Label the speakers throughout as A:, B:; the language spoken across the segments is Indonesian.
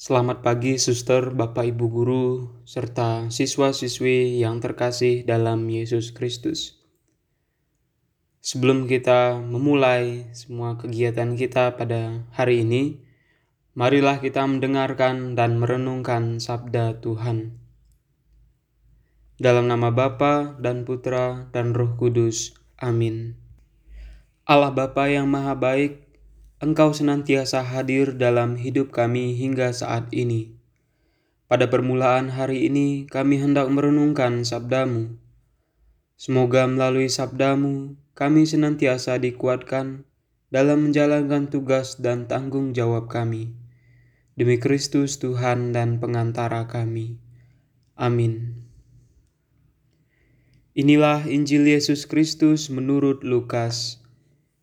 A: Selamat pagi, suster, bapak, ibu guru, serta siswa-siswi yang terkasih dalam Yesus Kristus. Sebelum kita memulai semua kegiatan kita pada hari ini, marilah kita mendengarkan dan merenungkan sabda Tuhan. Dalam nama Bapa dan Putra dan Roh Kudus. Amin. Allah Bapa yang Maha Baik, Engkau senantiasa hadir dalam hidup kami hingga saat ini. Pada permulaan hari ini, kami hendak merenungkan sabdamu. Semoga melalui sabdamu, kami senantiasa dikuatkan dalam menjalankan tugas dan tanggung jawab kami. Demi Kristus Tuhan dan pengantara kami. Amin. Inilah Injil Yesus Kristus menurut Lukas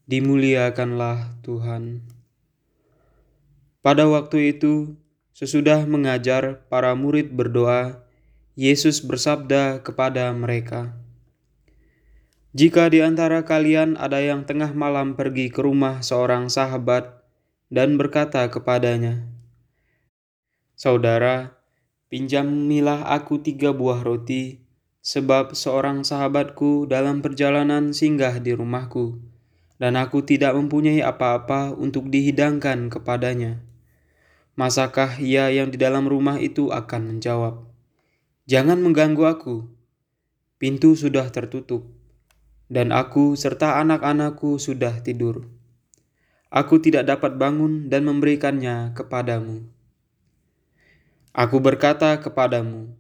A: dimuliakanlah Tuhan. Pada waktu itu, sesudah mengajar para murid berdoa, Yesus bersabda kepada mereka, "Jika di antara kalian ada yang tengah malam pergi ke rumah seorang sahabat dan berkata kepadanya, 'Saudara, pinjamilah aku tiga buah roti, sebab seorang sahabatku dalam perjalanan singgah di rumahku.' Dan aku tidak mempunyai apa-apa untuk dihidangkan kepadanya. Masakah ia yang di dalam rumah itu akan menjawab, "Jangan mengganggu aku, pintu sudah tertutup, dan aku serta anak-anakku sudah tidur. Aku tidak dapat bangun dan memberikannya kepadamu." Aku berkata kepadamu,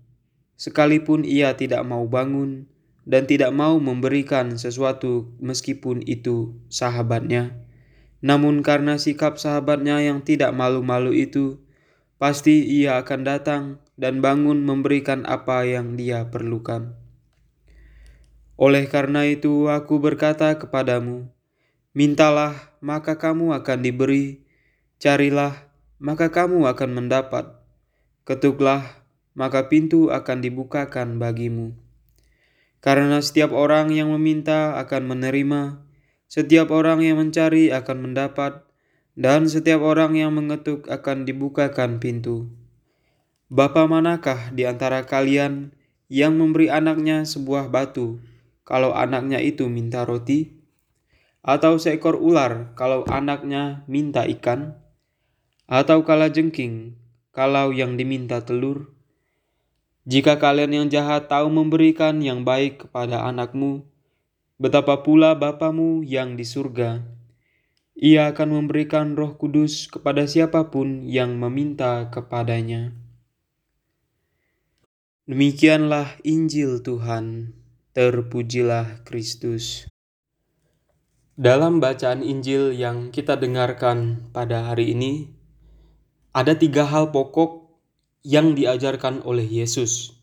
A: sekalipun ia tidak mau bangun, dan tidak mau memberikan sesuatu meskipun itu sahabatnya. Namun karena sikap sahabatnya yang tidak malu-malu itu, pasti ia akan datang dan bangun memberikan apa yang dia perlukan. Oleh karena itu aku berkata kepadamu, mintalah maka kamu akan diberi, carilah maka kamu akan mendapat, ketuklah maka pintu akan dibukakan bagimu. Karena setiap orang yang meminta akan menerima, setiap orang yang mencari akan mendapat, dan setiap orang yang mengetuk akan dibukakan pintu. Bapa manakah di antara kalian yang memberi anaknya sebuah batu kalau anaknya itu minta roti? Atau seekor ular kalau anaknya minta ikan? Atau kala jengking kalau yang diminta telur? Jika kalian yang jahat tahu memberikan yang baik kepada anakmu, betapa pula Bapamu yang di surga. Ia akan memberikan roh kudus kepada siapa pun yang meminta kepadanya. Demikianlah Injil Tuhan. Terpujilah Kristus. Dalam bacaan Injil yang kita dengarkan pada hari ini, ada tiga hal pokok yang diajarkan oleh Yesus,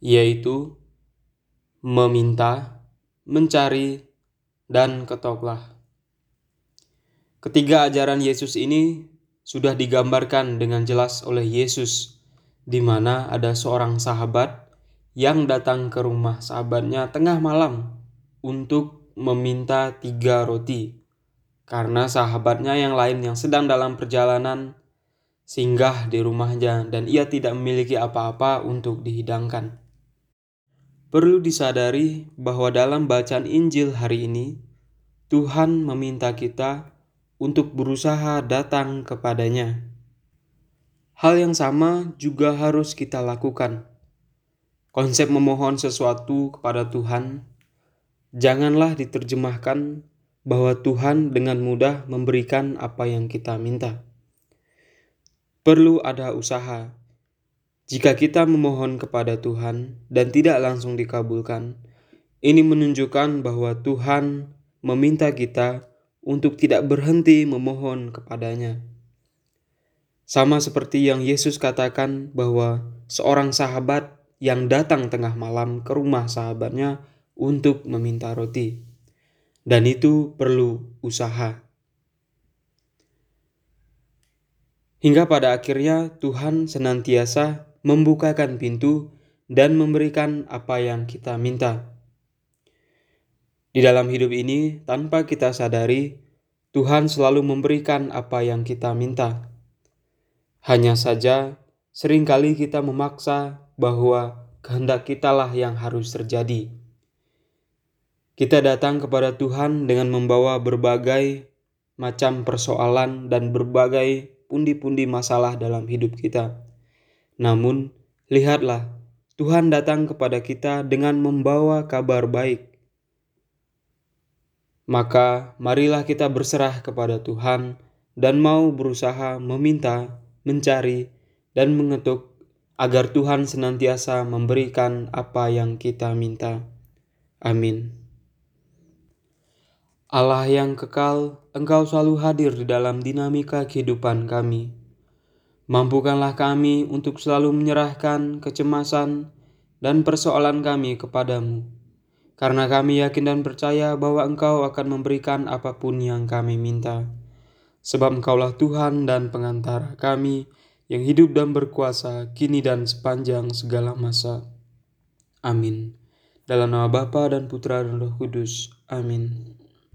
A: yaitu meminta, mencari, dan ketoklah. Ketiga ajaran Yesus ini sudah digambarkan dengan jelas oleh Yesus, di mana ada seorang sahabat yang datang ke rumah sahabatnya tengah malam untuk meminta tiga roti, karena sahabatnya yang lain yang sedang dalam perjalanan singgah di rumahnya dan ia tidak memiliki apa-apa untuk dihidangkan. Perlu disadari bahwa dalam bacaan Injil hari ini, Tuhan meminta kita untuk berusaha datang kepadanya. Hal yang sama juga harus kita lakukan. Konsep memohon sesuatu kepada Tuhan janganlah diterjemahkan bahwa Tuhan dengan mudah memberikan apa yang kita minta perlu ada usaha. Jika kita memohon kepada Tuhan dan tidak langsung dikabulkan, ini menunjukkan bahwa Tuhan meminta kita untuk tidak berhenti memohon kepadanya. Sama seperti yang Yesus katakan bahwa seorang sahabat yang datang tengah malam ke rumah sahabatnya untuk meminta roti. Dan itu perlu usaha. Hingga pada akhirnya Tuhan senantiasa membukakan pintu dan memberikan apa yang kita minta. Di dalam hidup ini, tanpa kita sadari, Tuhan selalu memberikan apa yang kita minta. Hanya saja, sering kali kita memaksa bahwa kehendak kitalah yang harus terjadi. Kita datang kepada Tuhan dengan membawa berbagai macam persoalan dan berbagai pundi-pundi masalah dalam hidup kita. Namun, lihatlah, Tuhan datang kepada kita dengan membawa kabar baik. Maka, marilah kita berserah kepada Tuhan dan mau berusaha meminta mencari, dan mengetuk agar Tuhan senantiasa memberikan apa yang kita minta. Amin. Allah yang kekal, Engkau selalu hadir di dalam dinamika kehidupan kami. Mampukanlah kami untuk selalu menyerahkan kecemasan dan persoalan kami kepadamu, karena kami yakin dan percaya bahwa Engkau akan memberikan apa pun yang kami minta sebab Engkaulah Tuhan dan pengantara kami yang hidup dan berkuasa kini dan sepanjang segala masa. Amin. Dalam nama Bapa dan Putra dan Roh Kudus. Amin.